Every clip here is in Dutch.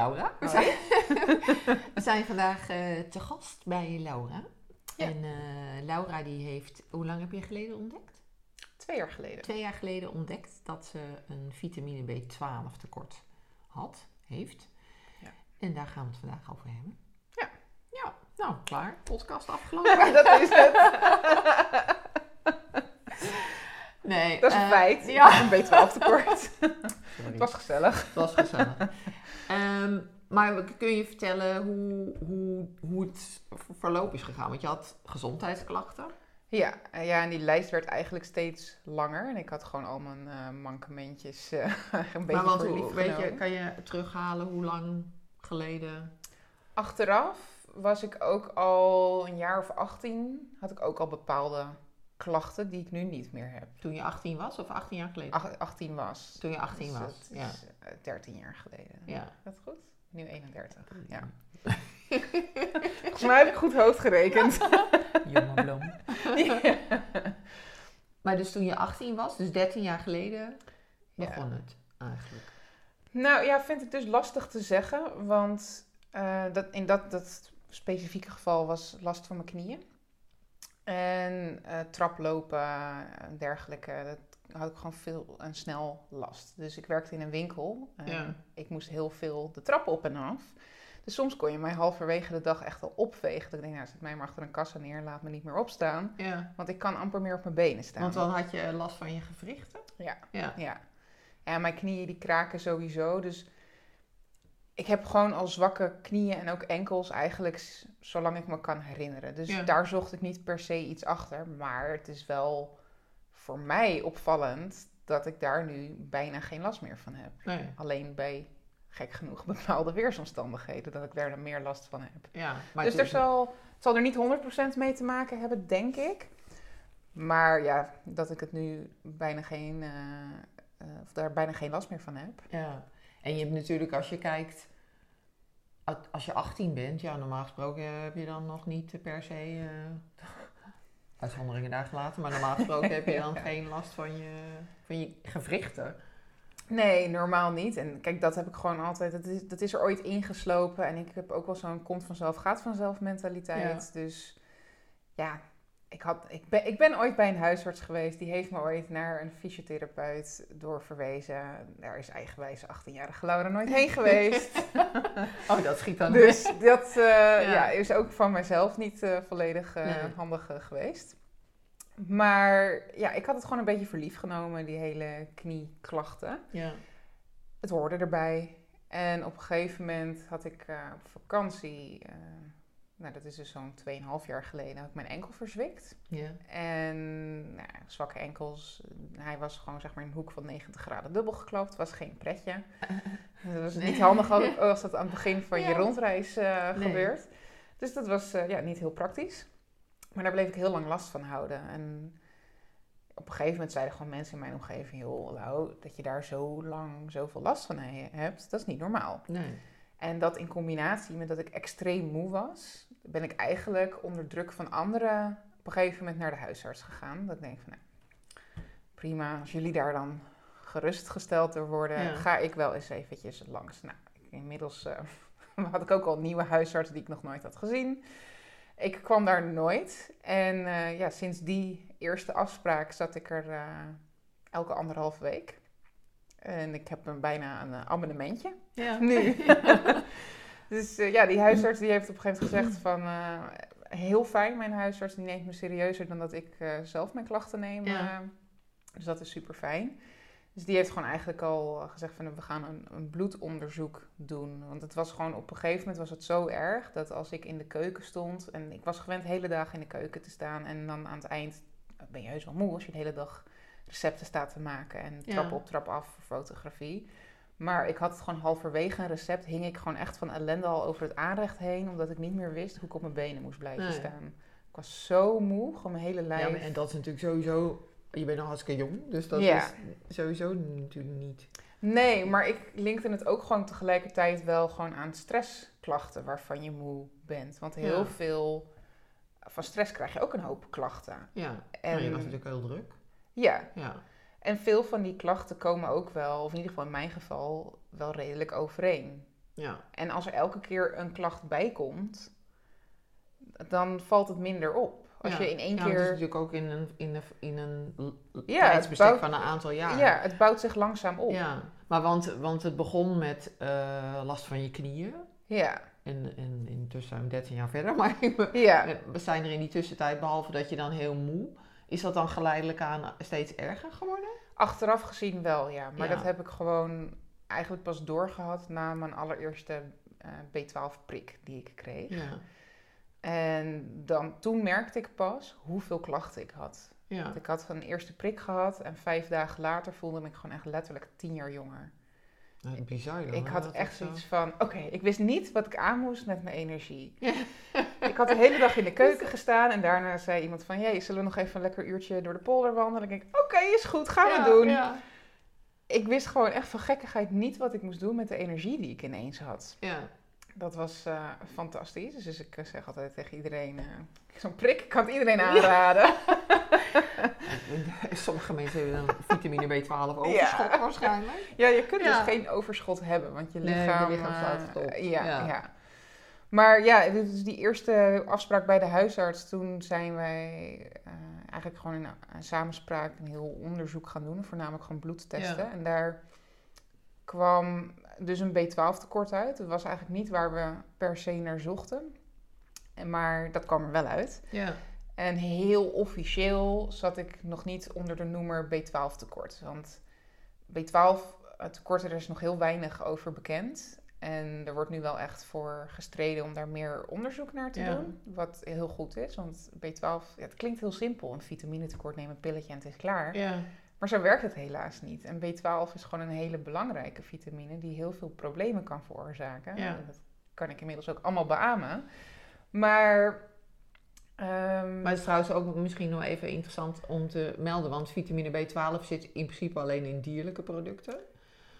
Laura. We zijn, we zijn vandaag eh, te gast bij Laura. Ja. En eh, Laura die heeft, hoe lang heb je geleden ontdekt? Twee jaar geleden. Twee jaar geleden ontdekt dat ze een vitamine B12 tekort had, heeft. Ja. En daar gaan we het vandaag over hebben. Ja. Ja, nou klaar. Podcast afgelopen. dat is het. nee, Dat is een eh, feit. Ja. Een B12 tekort. Het was gezellig. Het was gezellig. Ehm, maar kun je vertellen hoe, hoe, hoe het verloop is gegaan? Want je had gezondheidsklachten. Ja, eh, ja, en die lijst werd eigenlijk steeds langer. En ik had gewoon al mijn eh, mankementjes eh, een beetje maar want voor hoe, weet je, kan je terughalen hoe lang geleden? Achteraf was ik ook al een jaar of 18, had ik ook al bepaalde klachten die ik nu niet meer heb. Toen je 18 was of 18 jaar geleden? Ach- 18 was. Toen je 18 Dus was, dat ja. is, eh, 13 jaar geleden. Ja. Is dat goed? Nu 31. Ja. Volgens mij heb ik goed hoofd gerekend. Jonge bloem. Maar dus toen je 18 was, dus 13 jaar geleden, Ja. begon het eigenlijk. Nou ja, vind ik dus lastig te zeggen, want eh, dat, in dat, dat specifieke geval was last van mijn knieën. En eh traplopen en dergelijke, dat had ik gewoon veel en snel last. Dus ik werkte in een winkel Ja. ik moest heel veel de trap op en af. Dus soms kon je mij halverwege de dag echt al opvegen. Dat ik denk, nou, zet mij maar achter een kassa neer, laat me niet meer opstaan. Ja. Want ik kan amper meer op mijn benen staan. Want dan had je last van je gewrichten? Ja. Ja. Ja. En mijn knieën die kraken sowieso. Dus ik heb gewoon al zwakke knieën en ook enkels eigenlijk zolang ik me kan herinneren. Dus Ja. daar zocht ik niet per se iets achter. Maar het is wel voor mij opvallend dat ik daar nu bijna geen last meer van heb. Nee. Alleen bij, gek genoeg, bepaalde weersomstandigheden dat ik daar dan meer last van heb. Ja. Maar dus er zal, het zal er niet 100% mee te maken hebben, denk ik. Maar ja, dat ik het nu bijna geen, eh, eh, of daar bijna geen last meer van heb. Ja, en je hebt natuurlijk als je kijkt, als je 18 bent, ja, normaal gesproken heb je dan nog niet per se, eh uitzonderingen daar gelaten, maar normaal gesproken heb je dan Ja. geen last van je, van je gewrichten. Nee, normaal niet. En kijk, dat heb ik gewoon altijd. Dat is, dat is er ooit ingeslopen. En ik heb ook wel zo'n komt vanzelf, gaat vanzelf mentaliteit. Dus ja, ik, had, ik, ben, ik ben ooit bij een huisarts geweest. Die heeft me ooit naar een fysiotherapeut doorverwezen. Daar is eigenwijs 18-jarige Laura nooit heen geweest. Oh, dat schiet dan Dus dat eh, ja. is ook van mezelf niet eh, volledig Nee. handig geweest. Maar ja, ik had het gewoon een beetje voor lief genomen, die hele knieklachten. Ja. Het hoorde erbij. En op een gegeven moment had ik op vakantie, nou dat is dus zo'n 2,5 jaar geleden, had ik mijn enkel verzwikt. Ja. En nou, zwakke enkels, hij was gewoon zeg maar in een hoek van 90 graden dubbel geklapt. was geen pretje. Dat was niet handig ook als dat aan het begin van je rondreis eh, Nee. gebeurt. Dus dat was eh, ja, niet heel praktisch. Maar daar bleef ik heel lang last van houden. En op een gegeven moment zeiden gewoon mensen in mijn omgeving... joh, Lau, dat je daar zo lang zoveel last van he- hebt, dat is niet normaal. Nee. En dat in combinatie met dat ik extreem moe was... ben ik eigenlijk onder druk van anderen op een gegeven moment naar de huisarts gegaan. Dat ik denk van, nou, prima, als jullie daar dan gerustgesteld door worden... Ja. ga ik wel eens eventjes langs. Nou, inmiddels eh, had ik ook al een nieuwe huisarts die ik nog nooit had gezien... Ik kwam daar nooit. En eh, ja, sinds die eerste afspraak zat ik er eh, elke anderhalve week. En ik heb een, bijna een abonnementje Ja. nu. Dus eh, ja, die huisarts die heeft op een gegeven moment gezegd van... eh, heel fijn, mijn huisarts die neemt me serieuzer dan dat ik eh, zelf mijn klachten neem. Ja. dus dat is super fijn. Dus die heeft gewoon eigenlijk al gezegd van we gaan een, een bloedonderzoek doen. Want het was gewoon op een gegeven moment was het zo erg dat als ik in de keuken stond en ik was gewend hele dagen in de keuken te staan en dan aan het eind ben je heus wel moe als je de hele dag recepten staat te maken en Ja. trap op trap af voor fotografie. Maar ik had het gewoon halverwege een recept, hing ik gewoon echt van ellende al over het aanrecht heen, omdat ik niet meer wist hoe ik op mijn benen moest blijven Nee. staan. Ik was zo moe, gewoon mijn hele lijf. Ja, en dat is natuurlijk sowieso, je bent nog hartstikke jong, dus dat Ja. is sowieso natuurlijk niet. Nee, maar ik linkte het ook gewoon tegelijkertijd wel gewoon aan stressklachten waarvan je moe bent. Want heel Ja. veel van stress krijg je ook een hoop klachten. Ja, En maar je was natuurlijk heel druk. ja, Ja. En veel van die klachten komen ook wel, of in ieder geval in mijn geval, wel redelijk overeen. Ja. En als er elke keer een klacht bij komt, dan valt het minder op. Als Ja. je in één Ja, want het is keer... natuurlijk ook in een, in een, in een Ja, het tijdsbestek bouwt- van een aantal jaar. Ja, het bouwt zich langzaam op. Ja, maar want, want het begon met eh, last van je knieën. Ja. En, en intussen zijn we 13 jaar verder. Maar Ja. we zijn er in die tussentijd, behalve dat je dan heel moe. Is dat dan geleidelijk aan steeds erger geworden? Achteraf gezien wel, ja. Maar Ja. dat heb ik gewoon eigenlijk pas doorgehad na mijn allereerste eh, B12-prik die ik kreeg. Ja. En dan, toen merkte ik pas hoeveel klachten ik had. Ja. Want Ik had een eerste prik gehad en vijf dagen later voelde ik gewoon echt letterlijk tien jaar jonger. Nou, bizar dan, ik had echt zo- zoiets van, oké, ik wist niet wat ik aan moest met mijn energie. Ik had de hele dag in de keuken gestaan en daarna zei iemand van, jee, zullen we nog even een lekker uurtje door de polder wandelen? En ik denk, oké, is goed, gaan we doen. Ja. Ik wist gewoon echt van gekkigheid niet wat ik moest doen met de energie die ik ineens had. ja. Dat was eh, fantastisch. Dus ik eh, zeg altijd tegen iedereen, eh, zo'n prik kan het iedereen aanraden. En Sommige mensen hebben dan vitamine B12 overschot waarschijnlijk. Ja, je kunt Ja. dus geen overschot hebben, want je Nee, je lichaam... lichaam slaat het op. Ja, Ja. ja. Maar ja, dus die eerste afspraak bij de huisarts, toen zijn wij eh, eigenlijk gewoon in een samenspraak een heel onderzoek gaan doen. Voornamelijk gewoon bloedtesten. Ja. En daar kwam dus een B12 tekort uit. Dat was eigenlijk niet waar we per se naar zochten. En Maar dat kwam er wel uit. Ja. En heel officieel zat ik nog niet onder de noemer B12 tekort. Want B12 tekort, er is nog heel weinig over bekend. En er wordt nu wel echt voor gestreden om daar meer onderzoek naar te Ja. doen. Wat heel goed is, want B12, ja, het klinkt heel simpel. Een vitaminetekort, neem een pilletje en het is klaar. Ja. Maar zo werkt het helaas niet. En B12 is gewoon een hele belangrijke vitamine die heel veel problemen kan veroorzaken. Ja. Dat kan ik inmiddels ook allemaal beamen. Maar... ehm, Maar het is trouwens ook misschien nog even interessant om te melden, want vitamine B12 zit in principe alleen in dierlijke producten.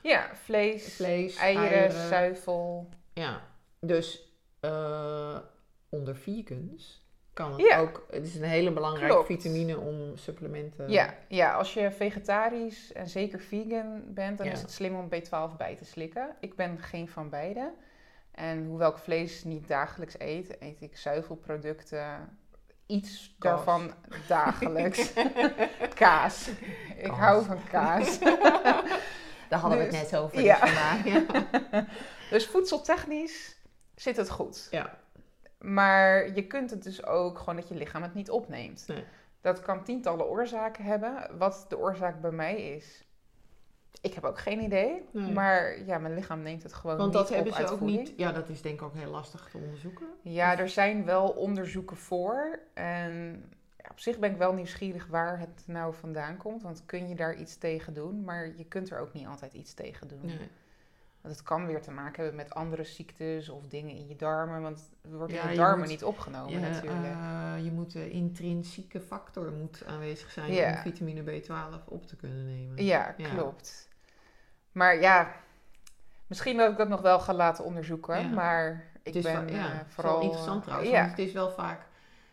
ja, vlees, Vlees, eieren, eieren. zuivel. Ja, dus eh, onder vegans kan het Ja. ook. Het is een hele belangrijke Klopt. vitamine om supplementen. Ja, ja, als je vegetarisch en zeker vegan bent, dan Ja. is het slim om B12 bij te slikken. Ik ben geen van beide. En hoewel ik vlees niet dagelijks eet, eet ik zuivelproducten. Iets Kaas. daarvan dagelijks. kaas. Ik Kaas. hou van kaas. Daar hadden we Dus- het net over. ja. dus dus voedseltechnisch zit het goed. Ja. Maar je kunt het dus ook gewoon dat je lichaam het niet opneemt. Nee. Dat kan tientallen oorzaken hebben. Wat de oorzaak bij mij is, ik heb ook geen idee. Nee. Maar ja, mijn lichaam neemt het gewoon Want niet dat hebben op ze ook voeding. niet. Ja, dat is denk ik ook heel lastig te onderzoeken. Ja, er zijn wel onderzoeken voor. En ja, op zich ben ik wel nieuwsgierig waar het nou vandaan komt. Want kun je daar iets tegen doen? Maar je kunt er ook niet altijd iets tegen doen. Nee. Want het kan weer te maken hebben met andere ziektes of dingen in je darmen. Want het wordt Ja, in de je darmen moet- niet opgenomen natuurlijk. eh, je moet de intrinsieke factor moet aanwezig zijn Ja. om vitamine B12 op te kunnen nemen. Ja, klopt. Maar ja, misschien dat ik dat nog wel ga laten onderzoeken. Maar ik ben wel, eh, het is vooral... wel interessant trouwens, want het is wel vaak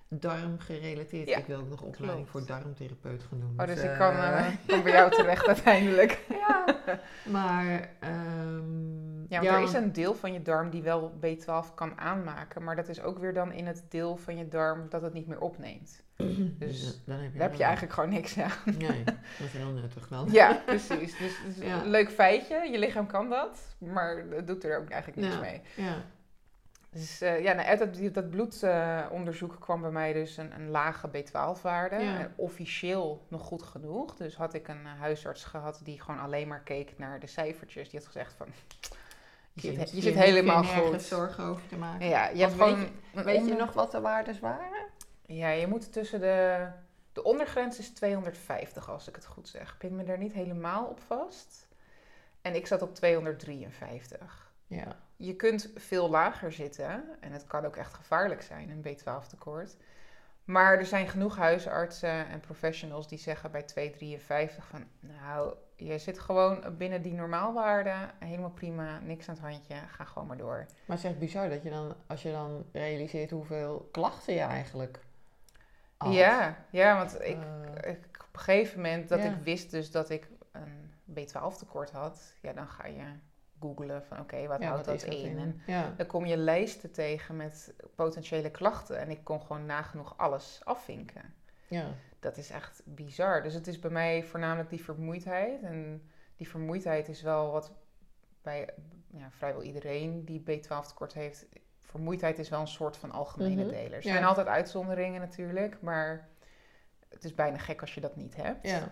darmgerelateerd. Ja, ik wil ook nog opleiding klopt. voor darmtherapeut gaan doen. Oh, dus ik eh, kan, kan bij jou terecht uiteindelijk. ja, maar... ehm, Ja, want er is een deel van je darm die wel B12 kan aanmaken. Maar dat is ook weer dan in het deel van je darm dat het niet meer opneemt. Dus dan heb je, Daar heb je eigenlijk gewoon niks aan. Nee, dat is heel nuttig dan. Ja, precies. Dus, dus leuk feitje. Je lichaam kan dat. Maar het doet er ook eigenlijk niks mee. Ja. Dus eh, ja, nou, uit dat, dat bloedonderzoek kwam bij mij dus een, een lage B12-waarde. Ja. Officieel nog goed genoeg. Dus had ik een eh, huisarts gehad die gewoon alleen maar keek naar de cijfertjes. Die had gezegd van, je, zit, je zit helemaal je nergens goed. zorgen over te maken. Ja, je hebt gewoon... weet je nog wat de waardes waren? Ja, je moet tussen de... De ondergrens is 250 als ik het goed zeg. Pin me daar niet helemaal op vast. En ik zat op 253. Ja. Je kunt veel lager zitten en het kan ook echt gevaarlijk zijn, een B12 tekort. Maar er zijn genoeg huisartsen en professionals die zeggen bij 253 van, nou, je zit gewoon binnen die normaalwaarde, helemaal prima, niks aan het handje, ga gewoon maar door. Maar het is echt bizar dat je dan, als je dan realiseert hoeveel klachten je eigenlijk had. Ja, ja, want ik, Eh, ik, op een gegeven moment dat Ja. ik wist dus dat ik een B12 tekort had, ja, dan ga je googlen van oké, wat Ja, houdt dat in? En Ja. dan kom je lijsten tegen met potentiële klachten. En ik kon gewoon nagenoeg alles afvinken. ja. Dat is echt bizar. Dus het is bij mij voornamelijk die vermoeidheid. En die vermoeidheid is wel wat bij ja, vrijwel iedereen die B12 tekort heeft. Vermoeidheid is wel een soort van algemene Mhm. deler. Er zijn altijd uitzonderingen natuurlijk, maar het is bijna gek als je dat niet hebt. Ja.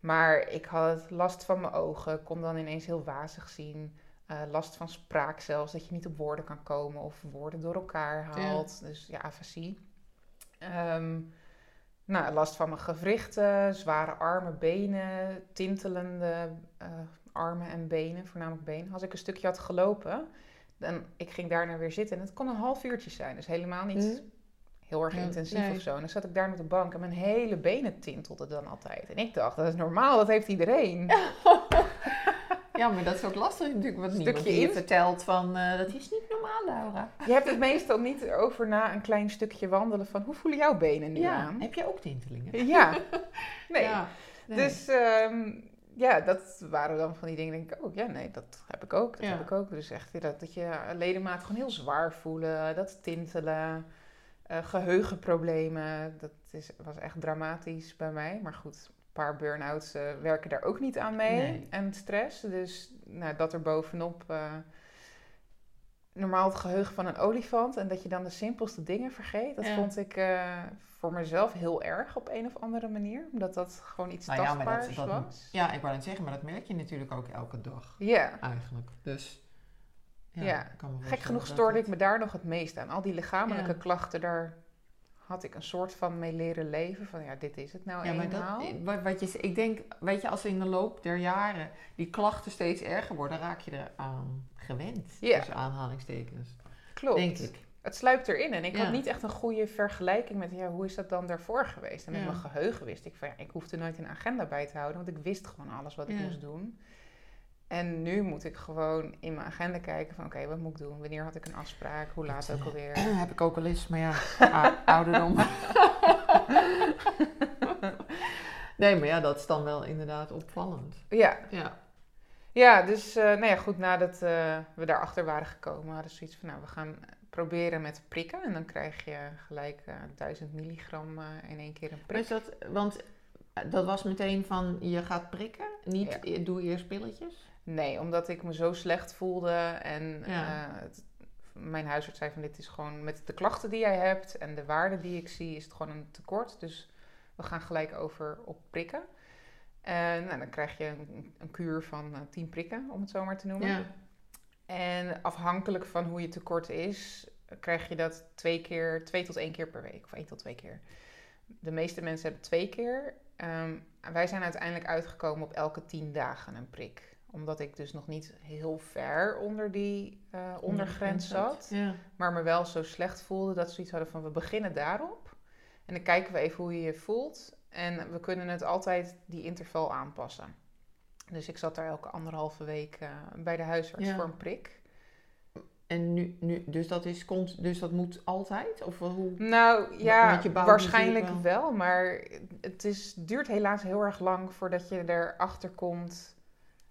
Maar ik had last van mijn ogen, kon dan ineens heel wazig zien. Eh, last van spraak zelfs, dat je niet op woorden kan komen of woorden door elkaar haalt. Dus ja, afasie. Ehm, nou, last van mijn gewrichten, zware armen, benen, tintelende eh, armen en benen, voornamelijk benen. Als ik een stukje had gelopen, dan ik ging daarna weer zitten en het kon een half uurtje zijn. Dus helemaal niet Mhm. Heel erg intensief nee. of zo. En dan zat ik daar op de bank en mijn hele benen tintelden dan altijd. En ik dacht, dat is normaal, dat heeft iedereen. ja, maar dat is ook lastig natuurlijk. Wat Stukje niemand je in- vertelt van, eh, dat is niet normaal, Laura. Je hebt het meestal niet over na een klein stukje wandelen van hoe voelen jouw benen nu Ja, aan? heb je ook tintelingen? Ja, nee. Ja. Nee. Dus ehm, ja, dat waren dan van die dingen. Denk ik, oh ja, nee, dat heb ik ook. Dat Ja. heb ik ook. Dus echt dat, dat je ledemaat gewoon heel zwaar voelen, dat tintelen, eh, geheugenproblemen. Dat is, was echt dramatisch bij mij. Maar goed, een paar burn-outs eh, werken daar ook niet aan mee. Nee. En stress. Dus nou, dat er bovenop. eh, normaal het geheugen van een olifant en dat je dan de simpelste dingen vergeet. Dat Ja. vond ik eh, voor mezelf heel erg op een of andere manier. Omdat dat gewoon iets Nou ja, maar dat- tastbaars dat- was. Ja, ik wou net zeggen, maar dat merk je natuurlijk ook elke dag Ja, eigenlijk. Dus ja, Ja. ik kan me gek genoeg stoorde ik me daar nog het meest aan. Al die lichamelijke Ja. klachten, daar had ik een soort van mee leren leven. Van ja, dit is het nou Ja, maar eenmaal. dat, wat, wat je, ik denk, weet je, als in de loop der jaren die klachten steeds erger worden, raak je eraan gewend. Ja. Tussen aanhalingstekens. Klopt. Denk ik. Het sluipt erin. En ik Ja. had niet echt een goede vergelijking met ja, hoe is dat dan daarvoor geweest. En met mijn geheugen wist ik van ja, ik hoefde nooit een agenda bij te houden. Want ik wist gewoon alles wat ik moest doen. En nu moet ik gewoon in mijn agenda kijken van oké, wat moet ik doen? Wanneer had ik een afspraak? Hoe laat Dat, ook eh, alweer? Heb ik ook al eens, maar ja, ou- ouderdom. nee, maar ja, dat is dan wel inderdaad opvallend. Ja, Ja. Ja, dus uh, nou ja, goed, nadat uh, we daarachter waren gekomen, hadden we zoiets van, nou, we gaan proberen met prikken. En dan krijg je gelijk uh, 1000 milligram in één keer een prik. Is dat, want dat was meteen van, je gaat prikken, niet ja. doe eerst pilletjes? Nee, omdat ik me zo slecht voelde en Ja. het, mijn huisarts zei van, dit is gewoon met de klachten die jij hebt en de waarden die ik zie, is het gewoon een tekort. Dus we gaan gelijk over op prikken. En nou, dan krijg je een, een kuur van uh, 10 prikken, om het zo maar te noemen. Ja. En afhankelijk van hoe je tekort is, krijg je dat twee keer, twee tot één keer per week. Of één tot twee keer. De meeste mensen hebben twee keer. Um, wij zijn uiteindelijk uitgekomen op elke tien dagen een prik. Omdat ik dus nog niet heel ver onder die uh, ondergrens zat. Ja. Maar me wel zo slecht voelde dat ze zoiets hadden van we beginnen daarop. En dan kijken we even hoe je je voelt. En we kunnen het altijd die interval aanpassen. Dus ik zat daar elke anderhalve week uh, bij de huisarts Ja. voor een prik. En nu, nu dus, dat is, komt, dus dat moet altijd? Of hoe? Nou ja, waarschijnlijk natuurlijk wel. Maar het is, duurt helaas heel erg lang voordat je erachter komt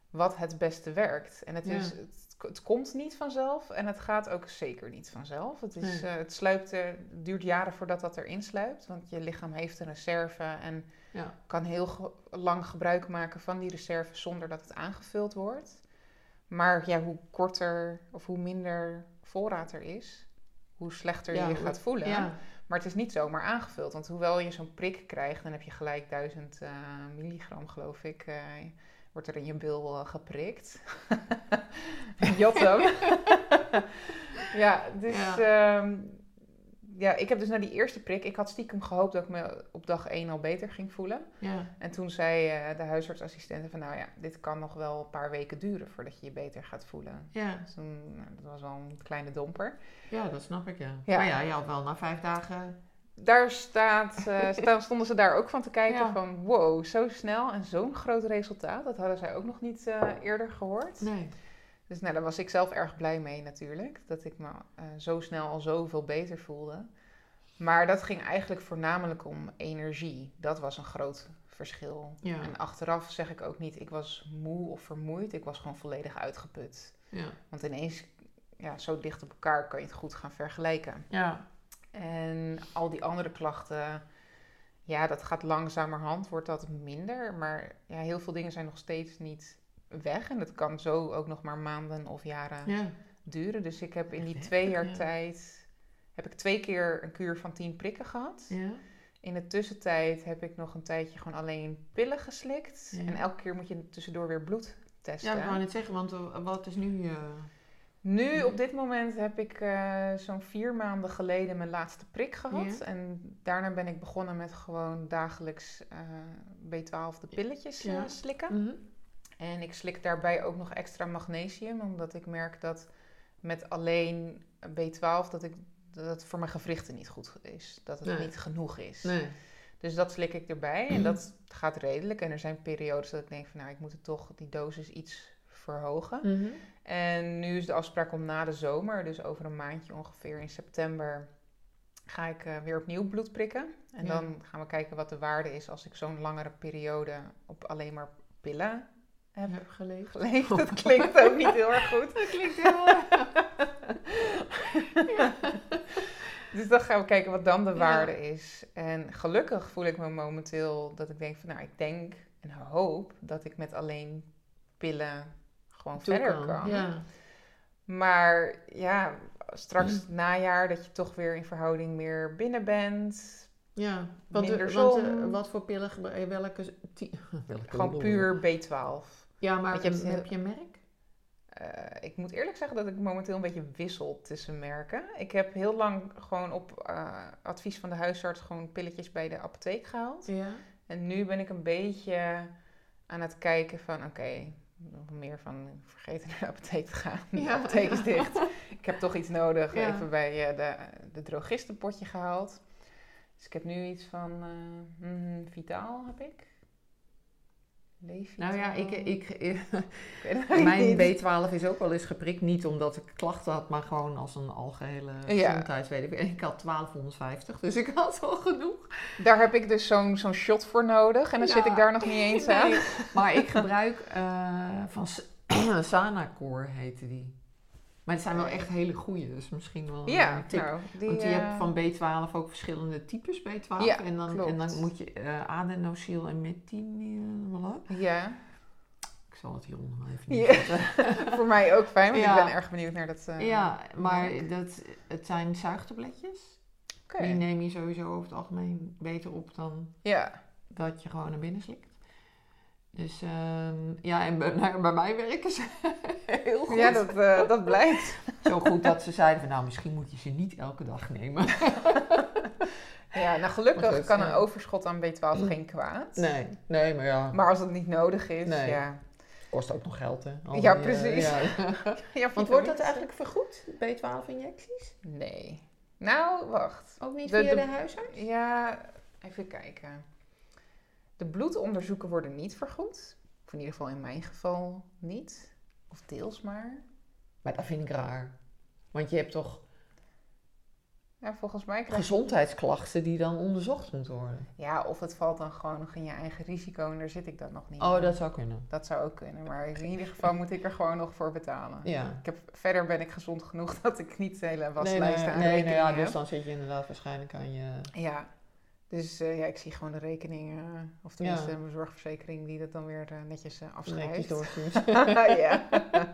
wat het beste werkt. En het, Ja. is, het, het komt niet vanzelf en het gaat ook zeker niet vanzelf. Het, is, Nee. eh, het, sluipt er, het duurt jaren voordat dat erin sluipt. Want je lichaam heeft een reserve en Ja. kan heel ge- lang gebruik maken van die reserve zonder dat het aangevuld wordt. Maar ja, hoe korter of hoe minder voorraad er is, hoe slechter Ja, je je gaat voelen. Ja. Maar het is niet zomaar aangevuld. Want hoewel je zo'n prik krijgt, dan heb je gelijk 1000 eh, milligram, geloof ik. eh, wordt er in je bil eh, geprikt. Jot hem. ja, dus Ja. ja. ja, ik heb dus na die eerste prik, ik had stiekem gehoopt dat ik me op dag 1 al beter ging voelen. Ja. En toen zei eh, de huisartsassistente van, nou ja, dit kan nog wel een paar weken duren voordat je je beter gaat voelen. Ja. Dus toen, nou, dat was wel een kleine domper. ja, dat snap ik, ja. Ja. Maar ja, je had wel na vijf dagen... Daar staat, sta- stonden ze daar ook van te kijken Ja. van wow, zo snel en zo'n groot resultaat. Dat hadden zij ook nog niet eh, eerder gehoord. Nee. Dus nou, daar was ik zelf erg blij mee natuurlijk. Dat ik me eh, zo snel al zoveel beter voelde. Maar dat ging eigenlijk voornamelijk om energie. Dat was een groot verschil. Ja. En achteraf zeg ik ook niet, ik was moe of vermoeid. Ik was gewoon volledig uitgeput. Ja. Want ineens, ja, zo dicht op elkaar kan je het goed gaan vergelijken. Ja. En al die andere klachten, ja, dat gaat langzamerhand, wordt dat minder. Maar ja, heel veel dingen zijn nog steeds niet weg. En dat kan zo ook nog maar maanden of jaren Ja. duren. Dus ik heb in die twee jaar ja. tijd, heb ik twee keer een kuur van tien prikken gehad. Ja. In de tussentijd heb ik nog een tijdje gewoon alleen pillen geslikt. En elke keer moet je tussendoor weer bloed testen. Ja, ik wou net zeggen, want eh, wat is nu... eh, Nu, op dit moment, heb ik eh, zo'n vier maanden geleden mijn laatste prik gehad. Ja. En daarna ben ik begonnen met gewoon dagelijks eh, B12 de pilletjes eh, Ja. slikken. mhm. En ik slik daarbij ook nog extra magnesium, omdat ik merk dat met alleen B12 dat, ik, dat het voor mijn gewrichten niet goed is. Dat het Nee. niet genoeg is. Nee. Dus dat slik ik erbij en dat gaat redelijk. En er zijn periodes dat ik denk van nou, ik moet het toch die dosis iets verhogen. Mhm. En nu is de afspraak om na de zomer, dus over een maandje ongeveer in september, ga ik eh, weer opnieuw bloed prikken. En Ja. dan gaan we kijken wat de waarde is als ik zo'n langere periode op alleen maar pillen heb Heb geleefd. geleefd. Dat klinkt ook niet heel erg goed. Dat klinkt heel... Dus dan gaan we kijken wat dan de Ja. waarde is. En gelukkig voel ik me momenteel dat ik denk van nou, ik denk en hoop dat ik met alleen pillen gewoon Toe verder kan. Ja. Maar ja, straks het najaar dat je toch weer in verhouding meer binnen bent. Ja, want, Minder eh, want, zon. eh, wat voor pillen gebruik je? Welke? welke Gewoon puur B12. Ja, maar je hebt- heb je een merk? Eh, ik moet eerlijk zeggen dat ik momenteel een beetje wissel tussen merken. Ik heb heel lang gewoon op eh, advies van de huisarts gewoon pilletjes bij de apotheek gehaald. Ja. En nu ben ik een beetje aan het kijken van oké, nog meer van vergeten naar de apotheek te gaan. De apotheek is dicht. ik heb toch iets nodig. Ja. Even bij eh, de, de drogistenpotje gehaald. Dus ik heb nu iets van eh, mm, Vitaal heb ik. Nou ja, ik, ik, Ik mijn niet. B12 is ook wel eens geprikt. Niet omdat ik klachten had, maar gewoon als een algehele Ja. gezondheidsweet. En ik had 1250, dus ik had al genoeg. Daar heb ik dus zo'n zo'n shot voor nodig. En dan Ja. zit ik daar nog niet eens aan. Nee, maar ik gebruik eh, van S- Sanacore heette die. Maar het zijn wel echt hele goeie, dus misschien wel een Ja, tip. nou, die, Want je eh, hebt van B12 ook verschillende types B12. Ja, en, dan, klopt. en dan moet je eh adenosine en methine... Ja, Ik zal het hieronder maar even Ja. neerzetten. voor mij ook fijn, want Ja. ik ben erg benieuwd naar dat. eh, Ja, maar dat, het zijn zuigtabletjes. Die neem je sowieso over het algemeen beter op dan Ja, dat je gewoon naar binnen slikt. Dus ehm, ja, en bij, nou, bij mij werken ze heel goed. ja dat, eh, dat blijkt. Zo goed dat ze zeiden van nou, misschien moet je ze niet elke dag nemen. Ja, nou gelukkig goed, kan ja. een overschot aan B12 geen kwaad. Nee, nee, maar ja, Maar als het niet nodig is, Nee. ja. kost ook nog geld hè. Al Ja, die, eh, precies. ja. ja Want wordt dat eigenlijk vergoed, B12-injecties? Nee. Nou, wacht. Ook niet De- via de- de, huisarts? Ja, even kijken. De bloedonderzoeken worden niet vergoed. Of in ieder geval in mijn geval niet. Of deels maar. Maar dat vind ik raar. Want je hebt toch Ja, volgens mij krijg je... gezondheidsklachten die dan onderzocht moeten worden. Ja, of het valt dan gewoon nog in je eigen risico en daar zit ik dan nog niet Oh, dat zou kunnen. Dat zou ook kunnen, maar in ieder geval moet ik er gewoon nog voor betalen. Ja. Ik heb, verder ben ik gezond genoeg dat ik niet de hele Nee, waslijst nee, aan nee, nee, ja, heb. dus dan zit je inderdaad waarschijnlijk aan je... Ja, dus eh, ja, ik zie gewoon de rekeningen, of tenminste mijn zorgverzekering die dat dan weer eh, netjes uh, netjes afschrijft. doorstuurt. ja.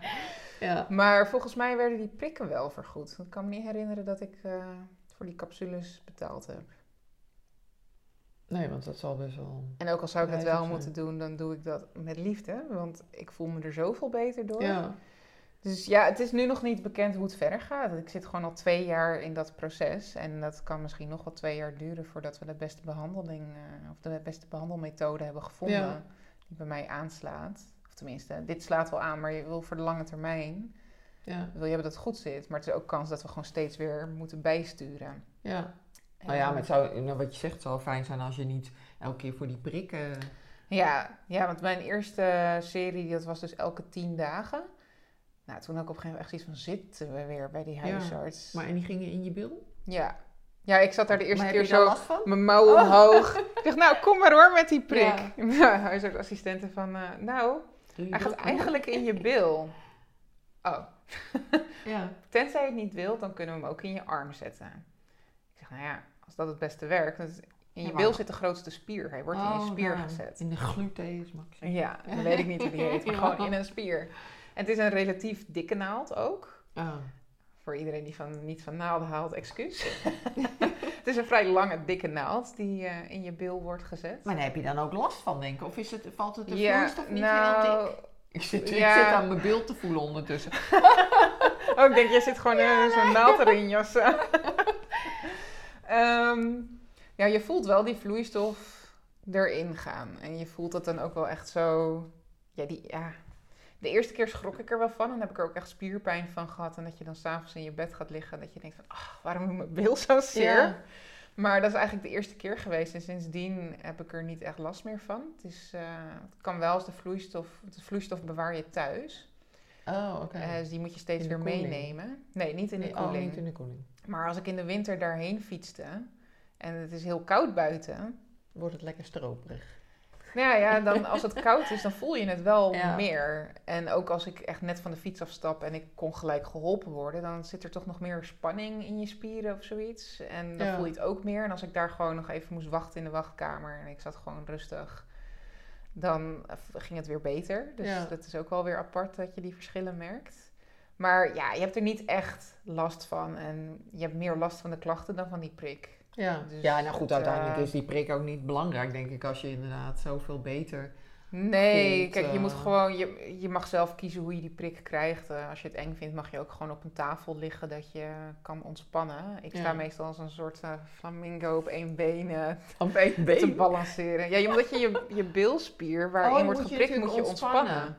ja. Maar volgens mij werden die prikken wel vergoed. Ik kan me niet herinneren dat ik eh, voor die capsules betaald heb. Nee, want dat zal best wel... En ook al zou ik dat Prijzig wel zijn. moeten doen, dan doe ik dat met liefde. Want ik voel me er zoveel beter door. Ja. Dus ja, het is nu nog niet bekend hoe het verder gaat. Ik zit gewoon al twee jaar in dat proces. En dat kan misschien nog wel twee jaar duren voordat we de beste behandeling eh, of de beste behandelmethode hebben gevonden Ja. die bij mij aanslaat. Of tenminste, dit slaat wel aan, maar je wil voor de lange termijn Ja. wil je hebben dat het goed zit. Maar het is ook kans dat we gewoon steeds weer moeten bijsturen. ja. En, Nou ja, maar het zou, nou, wat je zegt, het zou fijn zijn als je niet elke keer voor die prikken... ja, ja, want mijn eerste serie, dat was dus elke tien dagen. Nou, toen ik op een gegeven moment echt zoiets van, zitten we weer bij die Ja, huisarts? Maar en die gingen in je bil? Ja. Ja, ik zat daar de eerste maar keer zo mijn mouw omhoog. Ik dacht, nou, kom maar hoor met die prik. Ja. Ja. huisartsassistenten van, eh, nou, hij gaat dat? eigenlijk in je bil. Oh, Ja. tenzij je het niet wilt, dan kunnen we hem ook in je arm zetten. Ik zeg, nou ja, als dat het beste werkt. dat in je Ja, bil zit de grootste spier. Hij wordt in Oh, je spier daar. gezet. In de gluteus max. Ja, dan weet ik niet hoe die heet, maar gewoon in een spier. Het is een relatief dikke naald ook. Oh. Voor iedereen die van, niet van naalden haalt, excuus. het is een vrij lange, dikke naald die eh, in je bil wordt gezet. Maar daar heb je dan ook last van, denk ik? Of is het, valt het de ja, vloeistof niet heel nou, dik? Ik zit, ja. ik zit aan mijn beeld te voelen ondertussen. Oh, ik denk, jij zit gewoon in zo'n naald erin jassen. Ehm, ja, je voelt wel die vloeistof erin gaan. En je voelt dat dan ook wel echt zo... Ja, die, ja. De eerste keer schrok ik er wel van. En heb ik er ook echt spierpijn van gehad. En dat je dan s'avonds in je bed gaat liggen. En dat je denkt van, ach, waarom doet mijn bil zo zeer? Ja. Maar dat is eigenlijk de eerste keer geweest. En sindsdien heb ik er niet echt last meer van. Het, is, eh, het kan wel als de vloeistof... De vloeistof bewaar je thuis. Oh, oké. Eh, dus die moet je steeds weer koeling? meenemen. Nee, niet in de Nee, oh, koeling. niet in de koeling. Maar als ik in de winter daarheen fietste en het is heel koud buiten. Wordt het lekker stroperig. Nou ja, ja, dan als het koud is, dan voel je het wel Ja. meer. En ook als ik echt net van de fiets afstap en ik kon gelijk geholpen worden, dan zit er toch nog meer spanning in je spieren of zoiets. En dan Ja. voel je het ook meer. En als ik daar gewoon nog even moest wachten in de wachtkamer en ik zat gewoon rustig, dan ging het weer beter. Dus dat is ook wel weer apart dat je die verschillen merkt. Maar ja, je hebt er niet echt last van. En je hebt meer last van de klachten dan van die prik. Ja, Dus ja nou goed, uiteindelijk eh, is die prik ook niet belangrijk, denk ik, als je inderdaad zoveel beter... Nee, Voelt, kijk, je moet eh, gewoon, je, je mag zelf kiezen hoe je die prik krijgt. Eh, als je het eng vindt, mag je ook gewoon op een tafel liggen dat je kan ontspannen. Ik sta Ja. meestal als een soort flamingo op één been eh, Op één te balanceren. Ja, omdat je je, je bilspier waarin Oh, wordt moet je geprikt, moet je ontspannen. ontspannen.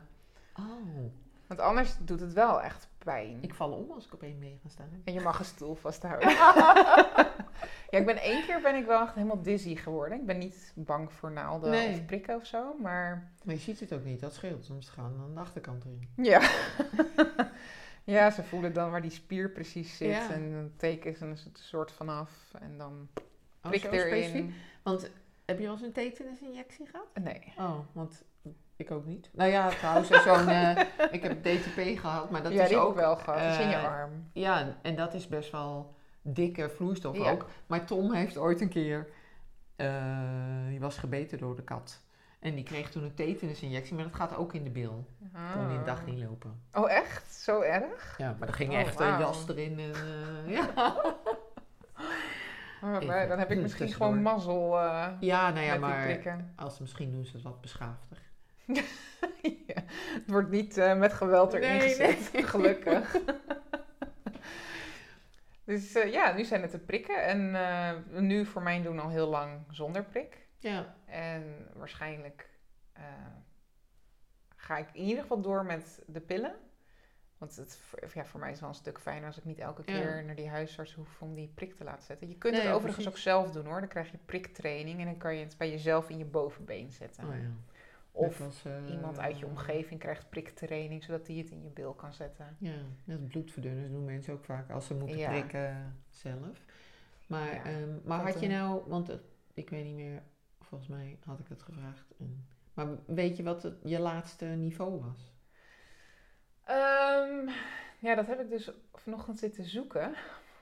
Oh, Want anders doet het wel echt pijn. ik val om als ik op één been ga staan. En je mag een stoel vasthouden. ja, ik ben één keer ben ik wel echt helemaal dizzy geworden. Ik ben niet bang voor naalden Nee. of prikken of zo, maar Maar je ziet het ook niet, dat scheelt. Soms gaan aan de achterkant erin. ja. ja, ze voelen dan waar die spier precies zit Ja. en dan tekenen ze een soort vanaf en dan Oh, prik zo erin. specifiek? Want heb je al eens een tetanusinjectie gehad? Nee. Oh, want ik ook niet. Nou ja, trouwens, zo'n... eh, ik heb DTP gehad, maar dat ja, is die heb ook... wel gehad. Dat is in je eh, arm. Ja, en dat is best wel dikke vloeistof Ja. ook. Maar Tom heeft ooit een keer... eh, die was gebeten door de kat. En die kreeg toen een tetanusinjectie, maar dat gaat ook in de bil. Kon die een dag niet lopen. Oh, echt? Zo erg? Ja, maar er ging Oh, echt een jas erin en... ja. Oh, maar dan heb ik misschien gewoon mazzel eh, ja, nou ja, maar als misschien doen ze het wat beschaafder. Ja, het wordt niet eh, met geweld erin Nee, gezet, nee. gelukkig. dus eh, ja, nu zijn het de prikken. En eh, nu voor mijn doen al heel lang zonder prik. Ja. En waarschijnlijk ga ik in ieder geval door met de pillen. Want het, ja, voor mij is het wel een stuk fijner als ik niet elke Ja. keer naar die huisarts hoef om die prik te laten zetten. Je kunt Nee, het ja, overigens precies. ook zelf doen hoor. Dan krijg je priktraining en dan kan je het bij jezelf in je bovenbeen zetten. Oh, ja. Of eh, iemand uit je omgeving krijgt priktraining, zodat die het in je bil kan zetten. Ja, net bloedverdunners doen mensen ook vaak als ze moeten Ja. prikken zelf. Maar, Ja, ehm, maar dat, had je nou, want het- ik weet niet meer, volgens mij had ik het gevraagd. en- maar weet je wat het, je laatste niveau was? Ehm, ja, dat heb ik dus vanochtend zitten zoeken.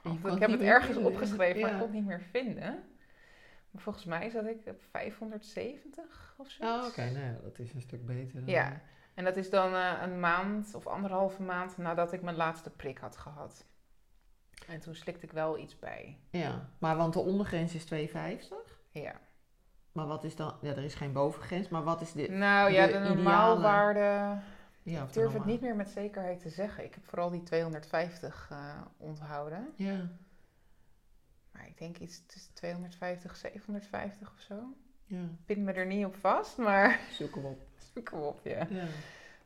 Ik heb het ergens vinden. opgeschreven, maar ik kon het niet meer vinden. Maar volgens mij zat ik op 570 of zo. Oh, oké, nou ja, dat is een stuk beter. Dan, Ja. En dat is dan eh, een maand of anderhalve maand nadat ik mijn laatste prik had gehad. En toen slikte ik wel iets bij. Ja, maar want de ondergrens is 250. Ja. Maar wat is dan, ja, er is geen bovengrens, maar wat is de, Nou ja, de de, ideale- normaalwaarde. ja, Ik durf het niet meer met zekerheid te zeggen. Ik heb vooral die 250 eh, onthouden. Ja, Maar ik denk iets tussen 250, 750 of zo. ja, pin me er niet op vast, maar zoeken we op. zoek hem op, ja. Ja.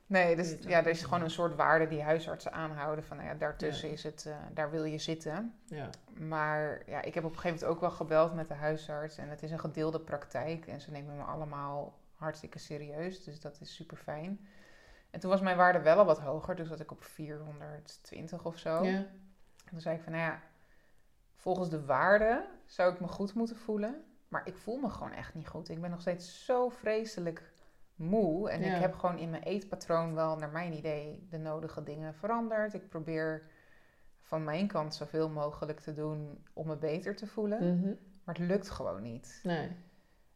Nee, dus ja, er is gewoon een soort waarde die huisartsen aanhouden. Van nou ja, daartussen Ja. is het, eh, daar wil je zitten. ja. Maar ja, ik heb op een gegeven moment ook wel gebeld met de huisarts. En het is een gedeelde praktijk. En ze nemen me allemaal hartstikke serieus. Dus dat is super fijn. En toen was mijn waarde wel al wat hoger. Dus zat ik op 420 of zo. ja. En toen zei ik van, nou ja, volgens de waarde zou ik me goed moeten voelen. Maar ik voel me gewoon echt niet goed. Ik ben nog steeds zo vreselijk moe. En Ja. ik heb gewoon in mijn eetpatroon wel, naar mijn idee, de nodige dingen veranderd. Ik probeer van mijn kant zoveel mogelijk te doen om me beter te voelen. Mhm. Maar het lukt gewoon niet. Nee.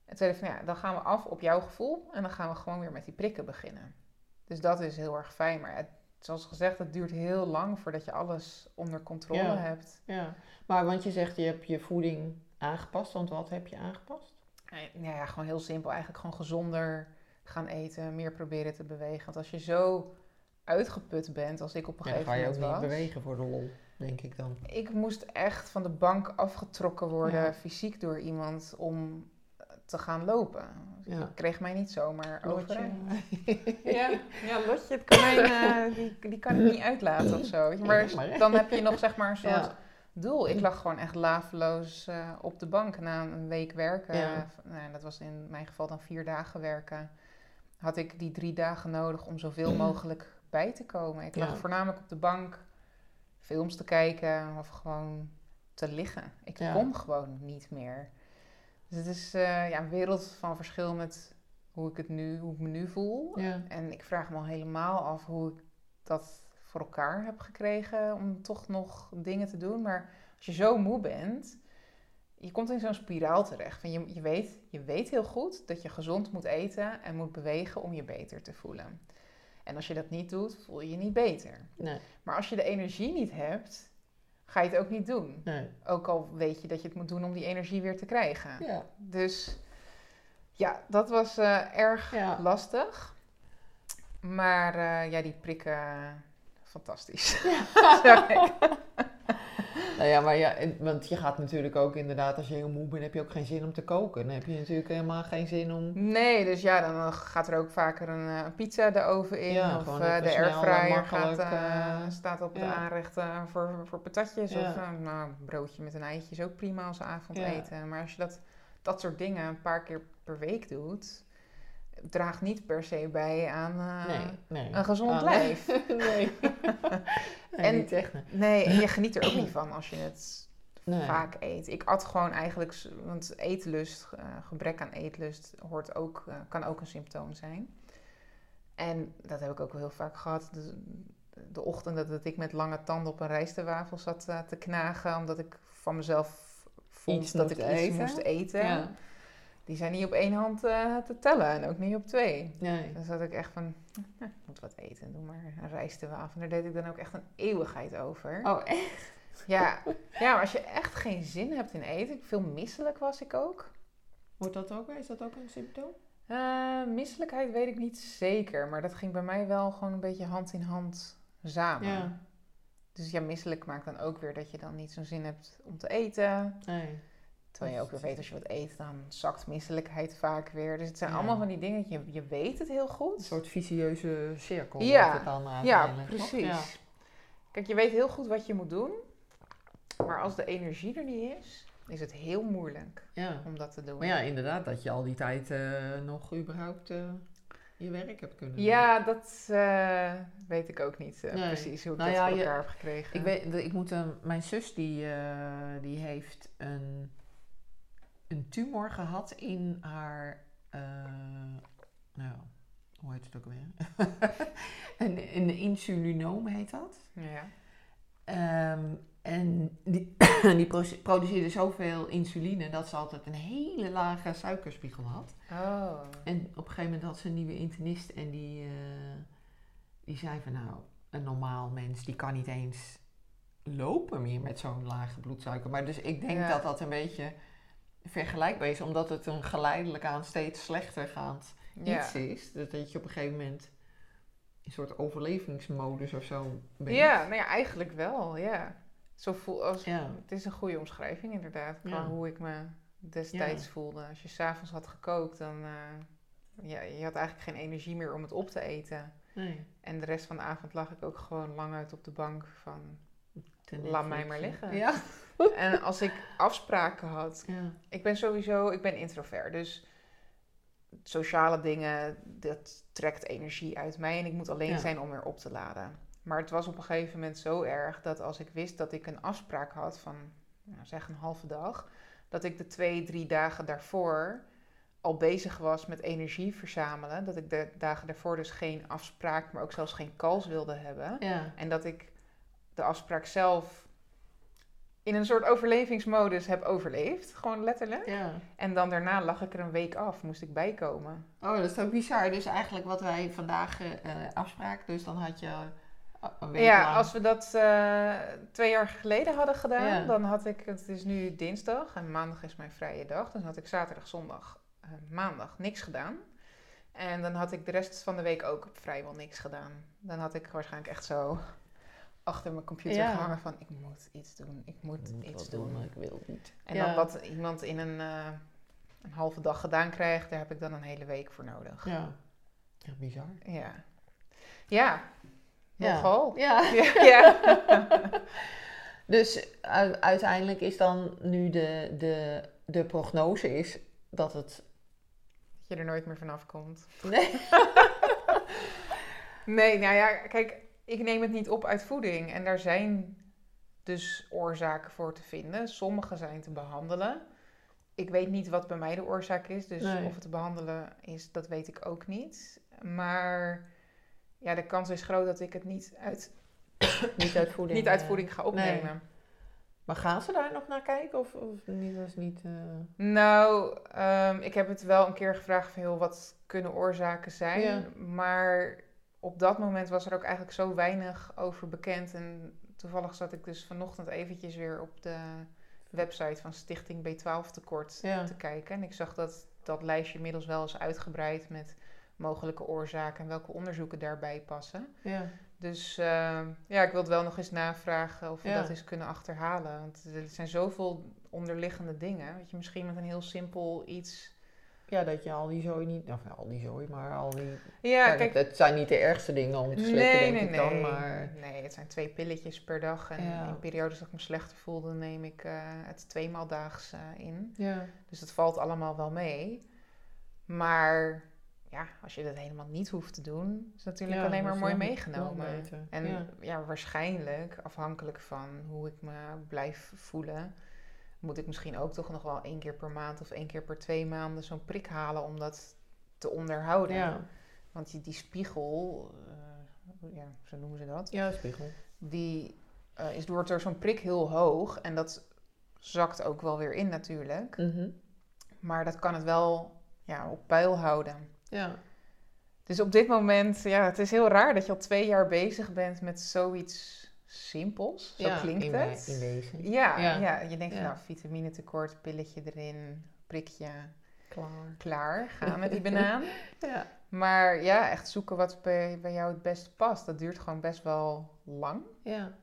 En toen ik van ja, dan gaan we af op jouw gevoel en dan gaan we gewoon weer met die prikken beginnen. Dus dat is heel erg fijn. Maar het, zoals gezegd, het duurt heel lang voordat je alles onder controle Ja. hebt. Ja. Maar want je zegt je hebt je voeding aangepast, want wat heb je aangepast? Ja, ja, gewoon heel simpel. Eigenlijk gewoon gezonder gaan eten, meer proberen te bewegen. Want als je zo uitgeput bent, als ik op een Ja, dan gegeven ga je ook moment niet was... bewegen voor de lol, denk ik dan. Ik moest echt van de bank afgetrokken worden, Ja. fysiek door iemand, om te gaan lopen. Ja. Ik kreeg mij niet zomaar. Lotje. Ja, ja Lotje, het konijn, eh, die, die kan ik niet uitlaten of zo. Maar, dan heb je nog zeg maar een soort Ja. doel. Ik lag gewoon echt laveloos eh, op de bank na een week werken. Ja. Nou, dat was in mijn geval dan vier dagen werken. Had ik die drie dagen nodig om zoveel mogelijk bij te komen. Ik lag Ja. voornamelijk op de bank films te kijken of gewoon te liggen. Ik Ja. kon gewoon niet meer. Dus het is eh, ja, een wereld van verschil met hoe ik het nu, hoe ik me nu voel. Ja. En ik vraag me al helemaal af hoe ik dat voor elkaar heb gekregen om toch nog dingen te doen. Maar als je zo moe bent, je komt in zo'n spiraal terecht. Van je, je, weet, je weet heel goed dat je gezond moet eten en moet bewegen om je beter te voelen. En als je dat niet doet, voel je je niet beter. Nee. Maar als je de energie niet hebt, ga je het ook niet doen. Nee. Ook al weet je dat je het moet doen om die energie weer te krijgen. Ja. Dus ja, dat was eh, erg Ja. lastig. Maar eh, ja, die prikken, fantastisch. Zeg ik. Nou ja, maar ja, want je gaat natuurlijk ook inderdaad, als je heel moe bent, heb je ook geen zin om te koken. Dan heb je natuurlijk helemaal geen zin om... nee, dus ja, dan gaat er ook vaker een eh, pizza de oven in. Ja, of eh, de airfryer gaat, eh, staat op de ja. aanrechten voor, voor patatjes. Ja. Of nou, een broodje met een eitje is ook prima als avondeten. Maar als je dat, dat soort dingen een paar keer per week doet, draagt niet per se bij aan... Nee, nee. Een gezond Ah, lijf. Nee. nee. En- niet echt. nee. Nee, en je geniet er ook niet van als je het Nee. vaak eet. Ik at gewoon eigenlijk, want eetlust, eh, gebrek aan eetlust, hoort ook, eh, kan ook een symptoom zijn. En dat heb ik ook wel heel vaak gehad. De, de ochtenden dat ik met lange tanden op een rijstewafel zat eh, te knagen, omdat ik van mezelf vond Iets dat ik iets eten. moest eten. Ja. Die zijn niet op één hand eh, te tellen en ook niet op twee. Nee. Dan zat ik echt van, "Hm, ik moet wat eten, doe maar een rijstewafel. En daar deed ik dan ook echt een eeuwigheid over. Oh, echt? Ja, ja, maar als je echt geen zin hebt in eten, veel misselijk was ik ook. Wordt dat ook? Is dat ook een symptoom? Eh, misselijkheid weet ik niet zeker, maar dat ging bij mij wel gewoon een beetje hand in hand samen. Ja. Dus ja, misselijk maakt dan ook weer dat je dan niet zo'n zin hebt om te eten. Nee. Terwijl je ook weer weet, als je wat eet, dan zakt misselijkheid vaak weer. Dus het zijn Ja. allemaal van die dingen, je, je weet het heel goed. Een soort vicieuze cirkel Ja. het dan Ja, precies. Ja. Kijk, je weet heel goed wat je moet doen. Maar als de energie er niet is, is het heel moeilijk ja. om dat te doen. Maar ja, inderdaad, dat je al die tijd eh, nog überhaupt eh, je werk hebt kunnen doen. Ja, dat eh, weet ik ook niet Nee. precies hoe ik Nou dat ja, voor je- elkaar heb gekregen. Ik weet, ik moet, mijn zus die, die heeft een, een tumor gehad in haar, eh, nou, hoe heet het ook alweer? een, een insulinoom heet dat. Ja. Ehm, en die, die pro- produceerde zoveel insuline dat ze altijd een hele lage suikerspiegel had. Oh. En op een gegeven moment had ze een nieuwe internist en die, eh, die zei van nou, een normaal mens die kan niet eens lopen meer met zo'n lage bloedsuiker. Maar dus ik denk Ja. dat dat een beetje vergelijkbaar is, omdat het een geleidelijk aan steeds slechter gaand Ja. iets is. Dat, dat je op een gegeven moment een soort overlevingsmodus of zo bent. ja, nou ja, eigenlijk wel, ja. Zo voel, als, Ja. Het is een goede omschrijving inderdaad, qua Ja. hoe ik me destijds voelde. Als je s'avonds had gekookt, dan... eh, ja, je had eigenlijk geen energie meer om het op te eten. Nee. En de rest van de avond lag ik ook gewoon lang uit op de bank van... Laat mij maar liggen. Ja. En als ik afspraken had, ja. Ik ben sowieso, ik ben introvert, dus sociale dingen, dat trekt energie uit mij en ik moet alleen Ja. zijn om weer op te laden. Maar het was op een gegeven moment zo erg dat als ik wist dat ik een afspraak had van, nou, zeg een halve dag, dat ik de twee, drie dagen daarvoor al bezig was met energie verzamelen. Dat ik de dagen daarvoor dus geen afspraak, maar ook zelfs geen calls wilde hebben. Ja. En dat ik de afspraak zelf in een soort overlevingsmodus heb overleefd. Gewoon letterlijk. ja. En dan daarna lag ik er een week af, moest ik bijkomen. Oh, dat is toch bizar. Dus eigenlijk wat wij vandaag eh afspraken, dus dan had je eh, een week Ja, lang... als we dat eh, twee jaar geleden hadden gedaan, Ja. dan had ik, het is nu dinsdag en maandag is mijn vrije dag. Dus dan had ik zaterdag, zondag, eh, maandag niks gedaan. En dan had ik de rest van de week ook vrijwel niks gedaan. Dan had ik waarschijnlijk echt zo achter mijn computer Ja. gehangen van ik moet iets doen, ik moet iets doen. ik wil niet. En Ja. dan wat iemand in een, eh, een halve dag gedaan krijgt, daar heb ik dan een hele week voor nodig. Ja. Echt bizar. Ja. Ja. Ja. Nogal. Ja. Ja. ja. Dus u- uiteindelijk is dan nu de, de, de prognose is dat het... Dat je er nooit meer vanaf komt. Nee. Nee, nou ja, kijk, ik neem het niet op uit voeding. En daar zijn dus oorzaken voor te vinden. Sommige zijn te behandelen. Ik weet niet wat bij mij de oorzaak is. Dus Nee. of het te behandelen is, dat weet ik ook niet. Maar ja, de kans is groot dat ik het niet uit, niet uit voeding. niet uit eh. voeding ga opnemen. Maar gaan ze daar nog naar kijken? Of, of niet? Dat is niet... eh, Nou, ehm, ik heb het wel een keer gevraagd van, joh, wat kunnen oorzaken zijn? Ja. Maar op dat moment was er ook eigenlijk zo weinig over bekend. En toevallig zat ik dus vanochtend eventjes weer op de website van Stichting B12 Tekort Ja. te kijken. En ik zag dat dat lijstje inmiddels wel is uitgebreid met mogelijke oorzaken en welke onderzoeken daarbij passen. Ja. Dus ehm, ja, ik wil het wel nog eens navragen of we Ja. dat eens kunnen achterhalen. Want er zijn zoveel onderliggende dingen. Weet je, misschien met een heel simpel iets. Ja, dat je al die zooi niet... Of al die zooi, maar al die... Ja, Kijk, kijk. het zijn niet de ergste dingen om te slikken, Nee, denk nee, ik nee. dan. Maar Nee, het zijn twee pilletjes per dag. En Ja. in periodes dat ik me slechter voelde, neem ik eh, het tweemaal daags eh, in. ja. Dus het valt allemaal wel mee. Maar ja, als je dat helemaal niet hoeft te doen, is het natuurlijk Ja, alleen dat maar mooi meegenomen. En Ja. ja. waarschijnlijk, afhankelijk van hoe ik me blijf voelen, moet ik misschien ook toch nog wel één keer per maand of één keer per twee maanden zo'n prik halen om dat te onderhouden. Ja. Want die, die spiegel, eh, ja, zo noemen ze dat, ja, spiegel. die eh, is door, door zo'n prik heel hoog en dat zakt ook wel weer in natuurlijk. Mhm. Maar dat kan het wel ja, op peil houden. Ja. Dus op dit moment, ja, het is heel raar dat je al twee jaar bezig bent met zoiets simpels. Zo ja, klinkt in, het. In wezen. Ja, Ja. ja. je denkt van Ja. nou, vitamine tekort, pilletje erin, prikje, Klaar. klaar, gaan met die banaan. Ja. Maar ja, echt zoeken wat bij, bij jou het beste past, dat duurt gewoon best wel lang. Ja.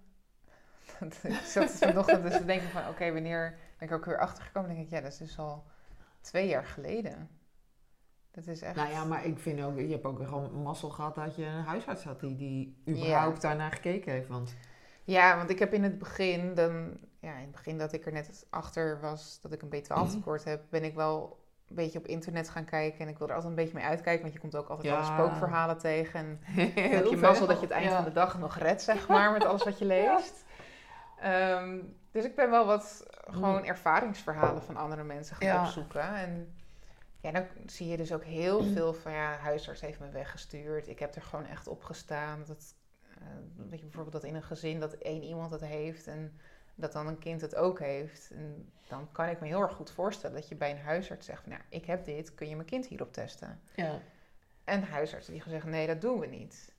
ik zat vanochtend dus te denken van, oké, wanneer ben ik ook weer achtergekomen? Dan denk ik, ja, dat is dus al twee jaar geleden. Dat is echt... Nou ja, maar ik vind ook, je hebt ook gewoon mazzel gehad dat je een huisarts had die, die überhaupt daarnaar gekeken heeft. Want Ja, want ik heb in het begin, dan, ja, in het begin dat ik er net achter was dat ik een B12 tekort heb, ben ik wel een beetje op internet gaan kijken. En ik wil er altijd een beetje mee uitkijken, want je komt ook altijd Ja. alle spookverhalen tegen. En dan heb je mazzel dat je het eind Ja. van de dag nog redt, zeg maar, met alles wat je leest. Ehm, dus ik ben wel wat gewoon ervaringsverhalen van andere mensen gaan Ja. opzoeken. En ja, dan zie je dus ook heel veel van, ja, huisarts heeft me weggestuurd. Ik heb er gewoon echt op gestaan. Dat, eh, weet je, bijvoorbeeld dat in een gezin dat één iemand het heeft en dat dan een kind het ook heeft. En dan kan ik me heel erg goed voorstellen dat je bij een huisarts zegt nou, ik heb dit, kun je mijn kind hierop testen? ja. En huisartsen die gaan zeggen, nee, dat doen we niet.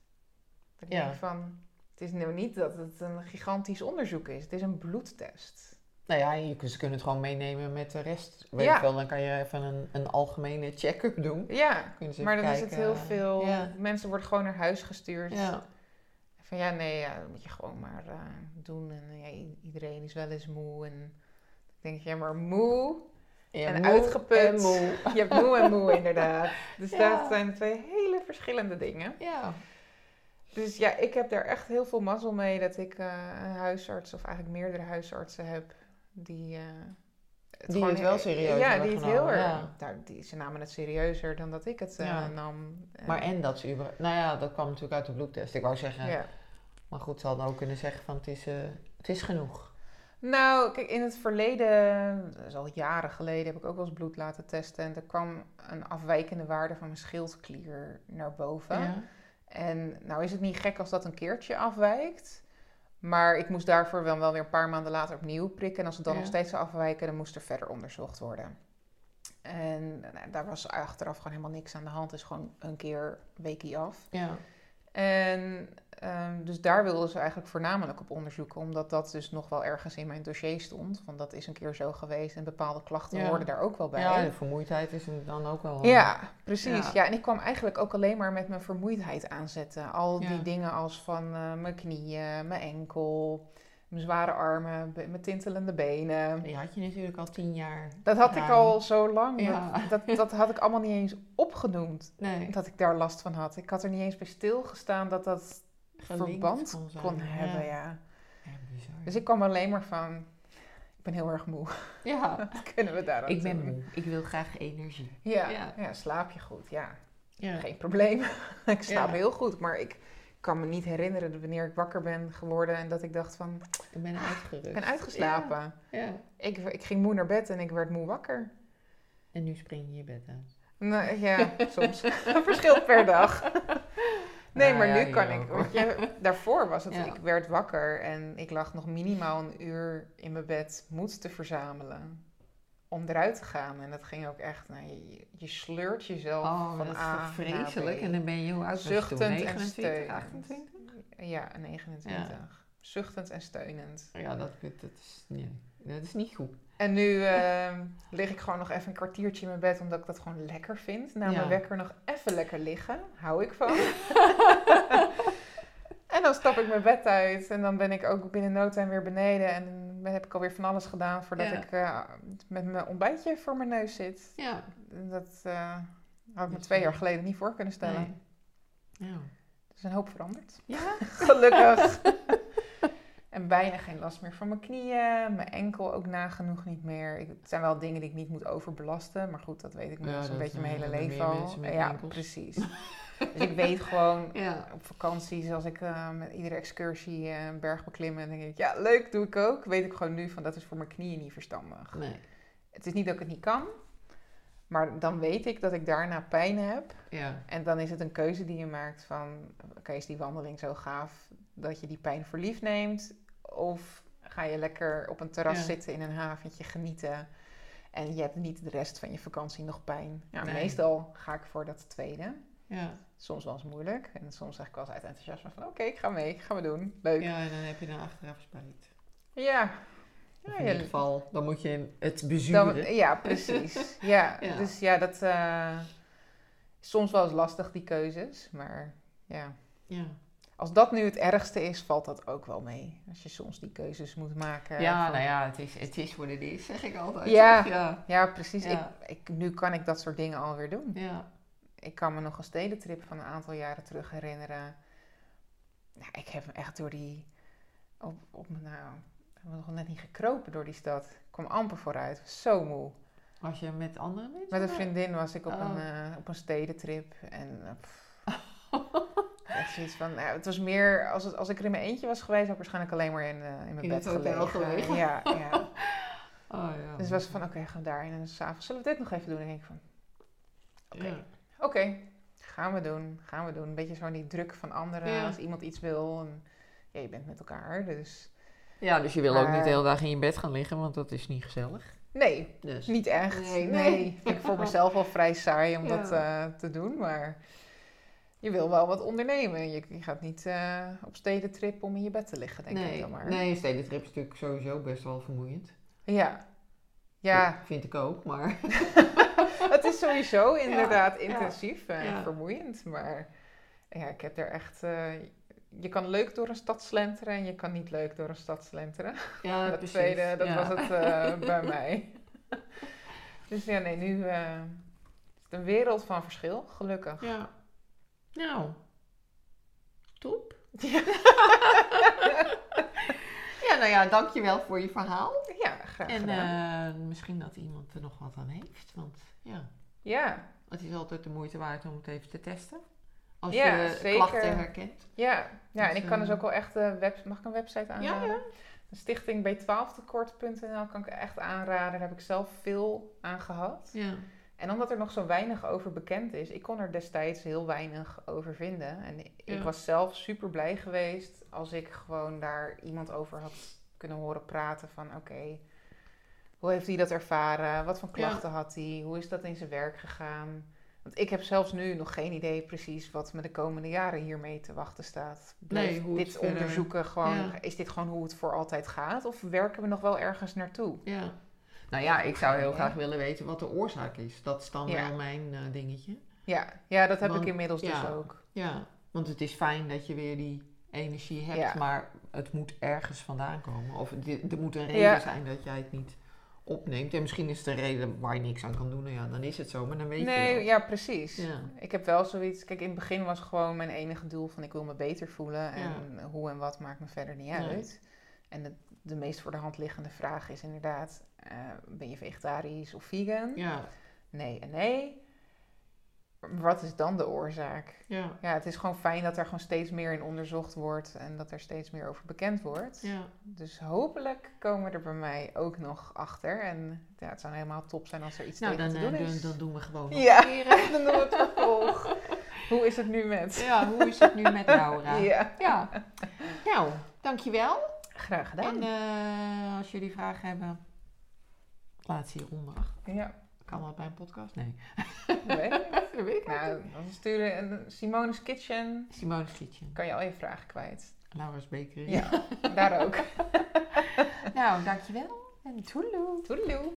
Dan Ja. denk ik van, het is nou niet dat het een gigantisch onderzoek is. Het is een bloedtest. Nou ja, je, ze kunnen het gewoon meenemen met de rest. Weet Ja. wel, dan kan je even een, een algemene check-up doen. Ja, maar dan even is het kijken, heel veel... Ja. Mensen worden gewoon naar huis gestuurd. Ja. Van ja, nee, ja, dat moet je gewoon maar eh, doen. En eh, ja, iedereen is wel eens moe. En ik denk, ja, maar moe. Ja, En moe uitgeput. en moe. Je hebt moe en moe, inderdaad. Dus Ja. dat zijn twee hele verschillende dingen. Ja. Dus ja, ik heb daar echt heel veel mazzel mee dat ik eh, een huisarts, of eigenlijk meerdere huisartsen heb, die. eh, het Die het wel serieus Ja, die het heel erg. ja. Nou, die, ze namen het serieuzer dan dat ik het Ja. nam. Maar en dat ze. Nou ja, dat kwam natuurlijk uit de bloedtest. Ik wou zeggen... ja. Maar goed, ze hadden ook kunnen zeggen van het is, eh, het is genoeg. Nou, kijk, in het verleden, dat is al jaren geleden, heb ik ook wel eens bloed laten testen. En er kwam een afwijkende waarde van mijn schildklier naar boven. Ja. En nou is het niet gek als dat een keertje afwijkt. Maar ik moest daarvoor wel, wel weer een paar maanden later opnieuw prikken. En als het dan Ja. nog steeds zou afwijken, dan moest er verder onderzocht worden. En nou, daar was achteraf gewoon helemaal niks aan de hand. Het is gewoon een keer weekie af. Ja. En ehm, dus daar wilden ze eigenlijk voornamelijk op onderzoeken, omdat dat dus nog wel ergens in mijn dossier stond. Want dat is een keer zo geweest en bepaalde klachten Ja. hoorden daar ook wel bij. ja, de vermoeidheid is dan ook wel. Ja, precies. Ja. Ja. en ik kwam eigenlijk ook alleen maar met mijn vermoeidheid aanzetten. Al Ja. die dingen als van eh, mijn knieën, mijn enkel, mijn zware armen, mijn tintelende benen. Die had je natuurlijk al tien jaar. Dat had ik al zo lang. Ja. Dat, dat, dat had ik allemaal niet eens opgenoemd. Nee. Dat ik daar last van had. Ik had er niet eens bij stilgestaan dat dat Gelinkt verband kon hebben. Ja. Ja. Ja. Dus ik kwam alleen maar van, ik ben heel erg moe. Ja, Wat kunnen we daar ik ben doen? moe. Ik wil graag energie. Ja, Ja. slaap je goed? Ja, geen probleem. ik slaap heel goed, maar ik kan me niet herinneren wanneer ik wakker ben geworden en dat ik dacht van, Ik ben uitgerust. ik ben uitgeslapen. Ja. Ik, ik ging moe naar bed en ik werd moe wakker. En nu spring je je bed uit. Nou, ja, soms. Verschilt per dag. Nee, Nou maar ja, nu kan ik. Want je, daarvoor was het, ik werd wakker en ik lag nog minimaal een uur in mijn bed moed te verzamelen. Om eruit te gaan. En dat ging ook echt, nou, je, je sleurt jezelf Oh, van dat A vreselijk. En dan ben je heel oud. toen? Zuchtend en 29, steunend. 28? Ja, 29. Zuchtend en steunend. Ja, dat, dat, is, nee, dat is niet goed. En nu ehm, lig ik gewoon nog even een kwartiertje in mijn bed, omdat ik dat gewoon lekker vind. Na Ja. mijn wekker nog even lekker liggen. Hou ik van. en dan stap ik mijn bed uit en dan ben ik ook binnen no time weer beneden. En heb ik alweer van alles gedaan voordat Ja. ik eh, met mijn ontbijtje voor mijn neus zit. Ja. En Dat eh, had ik me twee jaar geleden niet voor kunnen stellen. Nee. Ja. Dus een hoop veranderd. Ja? Gelukkig. en bijna geen last meer van mijn knieën. Mijn enkel ook nagenoeg niet meer. Ik, het zijn wel dingen die ik niet moet overbelasten. Maar goed, dat weet ik nu Ja, dat, beetje mijn eh, hele leven al. Ja, enkels. precies. dus ik weet gewoon Ja. op vakanties, als ik eh, met iedere excursie eh, een berg beklimmen, dan denk ik, ja, leuk, doe ik ook. Weet ik gewoon nu van, dat is voor mijn knieën niet verstandig. Nee. Het is niet dat ik het niet kan, maar dan weet ik dat ik daarna pijn heb. Ja. En dan is het een keuze die je maakt van, oké, is die wandeling zo gaaf dat je die pijn voor lief neemt? Of ga je lekker op een terras Ja. zitten in een haventje genieten en je hebt niet de rest van je vakantie nog pijn? Ja, Nee. meestal ga ik voor dat tweede. Ja. Soms wel eens moeilijk en soms zeg ik wel eens uit enthousiasme van, oké, ik ga mee, gaan we doen, leuk. Ja, ja, en dan heb je dan achteraf spijt. ja. Of in ieder geval, dan moet je het bezuren. dan, ja precies. ja, Ja. dus ja, dat eh, soms wel eens lastig, die keuzes, maar ja. Ja. Als dat nu het ergste is, valt dat ook wel mee. Als je soms die keuzes moet maken. Ja, van- nou ja, het is, het is wat het is, zeg ik altijd. Ja. Ja. Ja, precies. Ja. Ik, ik, nu kan ik dat soort dingen alweer doen. Ja. Ik kan me nog een stedentrip van een aantal jaren terug herinneren. Nou, ik heb echt door die... Op, op, nou, ik heb nog net niet gekropen door die stad. Ik kwam amper vooruit. Was zo moe. Was je met andere mensen? Met een vriendin was ik op, Oh. een, eh, op een stedentrip. En uh, echt zoiets van... Nou, het was meer... Als, het, als ik er in mijn eentje was geweest... had ik waarschijnlijk alleen maar in, eh, in mijn In bed gelegen. gelegen. Ja, ja. Oh ja. Dus het was van, oké, gaan we daarin. En dan s'avonds, zullen we dit nog even doen? En denk ik van, oké, Ja. oké, gaan we doen, gaan we doen. Een beetje zo die druk van anderen Ja. als iemand iets wil. En, ja, je bent met elkaar, dus... Ja, dus je wil ook niet de hele dag in je bed gaan liggen, want dat is niet gezellig. Nee, Dus. niet echt. Nee, Nee, ik voor mezelf wel vrij saai om dat eh, te doen. Maar je wil wel wat ondernemen. Je, je gaat niet eh, op stedentrip om in je bed te liggen, denk ik dan maar. nee, een stedentrip is natuurlijk sowieso best wel vermoeiend. Ja. Ja, Vind ik ook, maar... het is sowieso inderdaad ja. intensief en Ja. vermoeiend. Maar ja, ik heb er echt... eh, je kan leuk door een stad slenteren en je kan niet leuk door een stad slenteren. Ja, dat precies. tweede, dat ja. was het eh, bij mij. Dus ja, nee, nu eh, is het een wereld van verschil, gelukkig. Ja. Nou. Top. Ja. Ja, nou ja, dankjewel voor je verhaal. Ja, graag En gedaan. eh, misschien dat iemand er nog wat aan heeft. Want ja, ja, het is altijd de moeite waard om het even te testen. Als Ja, je zeker. klachten herkent. ja. ja, en Dus, ik kan dus eh, ook wel echt... eh, web, mag ik een website aanraden? Ja, ja. Stichting B12tekort.nl kan ik echt aanraden. Daar heb ik zelf veel aan gehad. Ja. En omdat er nog zo weinig over bekend is, ik kon er destijds heel weinig over vinden. En ik Ja. was zelf super blij geweest als ik gewoon daar iemand over had kunnen horen praten van oké, hoe heeft hij dat ervaren? Wat voor Ja. klachten had hij? Hoe is dat in zijn werk gegaan? Want ik heb zelfs nu nog geen idee precies wat me de komende jaren hiermee te wachten staat. Blijf Nee, hoe het dit verder- onderzoeken gewoon, Ja. is dit gewoon hoe het voor altijd gaat? Of werken we nog wel ergens naartoe? ja. Nou ja, ik zou heel graag willen weten wat de oorzaak is. Dat is dan Ja. wel mijn eh, dingetje. Ja, ja dat heb Want- ik inmiddels dus ook. Ja, want het is fijn dat je weer die energie hebt, maar het moet ergens vandaan komen. Of er moet een reden zijn dat jij het niet opneemt. En misschien is het een reden waar je niks aan kan doen. Nou ja, dan is het zo, maar dan weet je Nee, ja, precies. Ja. Ik heb wel zoiets. Kijk, in het begin was gewoon mijn enige doel van ik wil me beter voelen. En hoe en wat maakt me verder niet Nee. En de, de meest voor de hand liggende vraag is inderdaad: eh, ben je vegetarisch of vegan? Ja, Nee en nee. Wat is dan de oorzaak? ja, Ja, het is gewoon fijn dat er gewoon steeds meer in onderzocht wordt en dat er steeds meer over bekend wordt. ja. Dus hopelijk komen we er bij mij ook nog achter. En ja, het zou helemaal top zijn als er iets Nou, tegen dan, te doen eh, is. dan, dan doen we gewoon nog Ja. een keer, Dan doen we het vervolg. Hoe is het nu met? Ja, hoe is het nu met Laura? Ja. Ja. Nou, dankjewel. Graag gedaan. En eh, als jullie vragen hebben, laat ze hieronder achter. ja, Kan dat bij een podcast? Nee. weet ik. Dat weet ik Nou, dan sturen een Simone's Kitchen. Simone's Kitchen. Kan je al je vragen kwijt. Laura's Bakery. Ja, daar ook. Nou, dankjewel. En toedeloe. Toedeloe.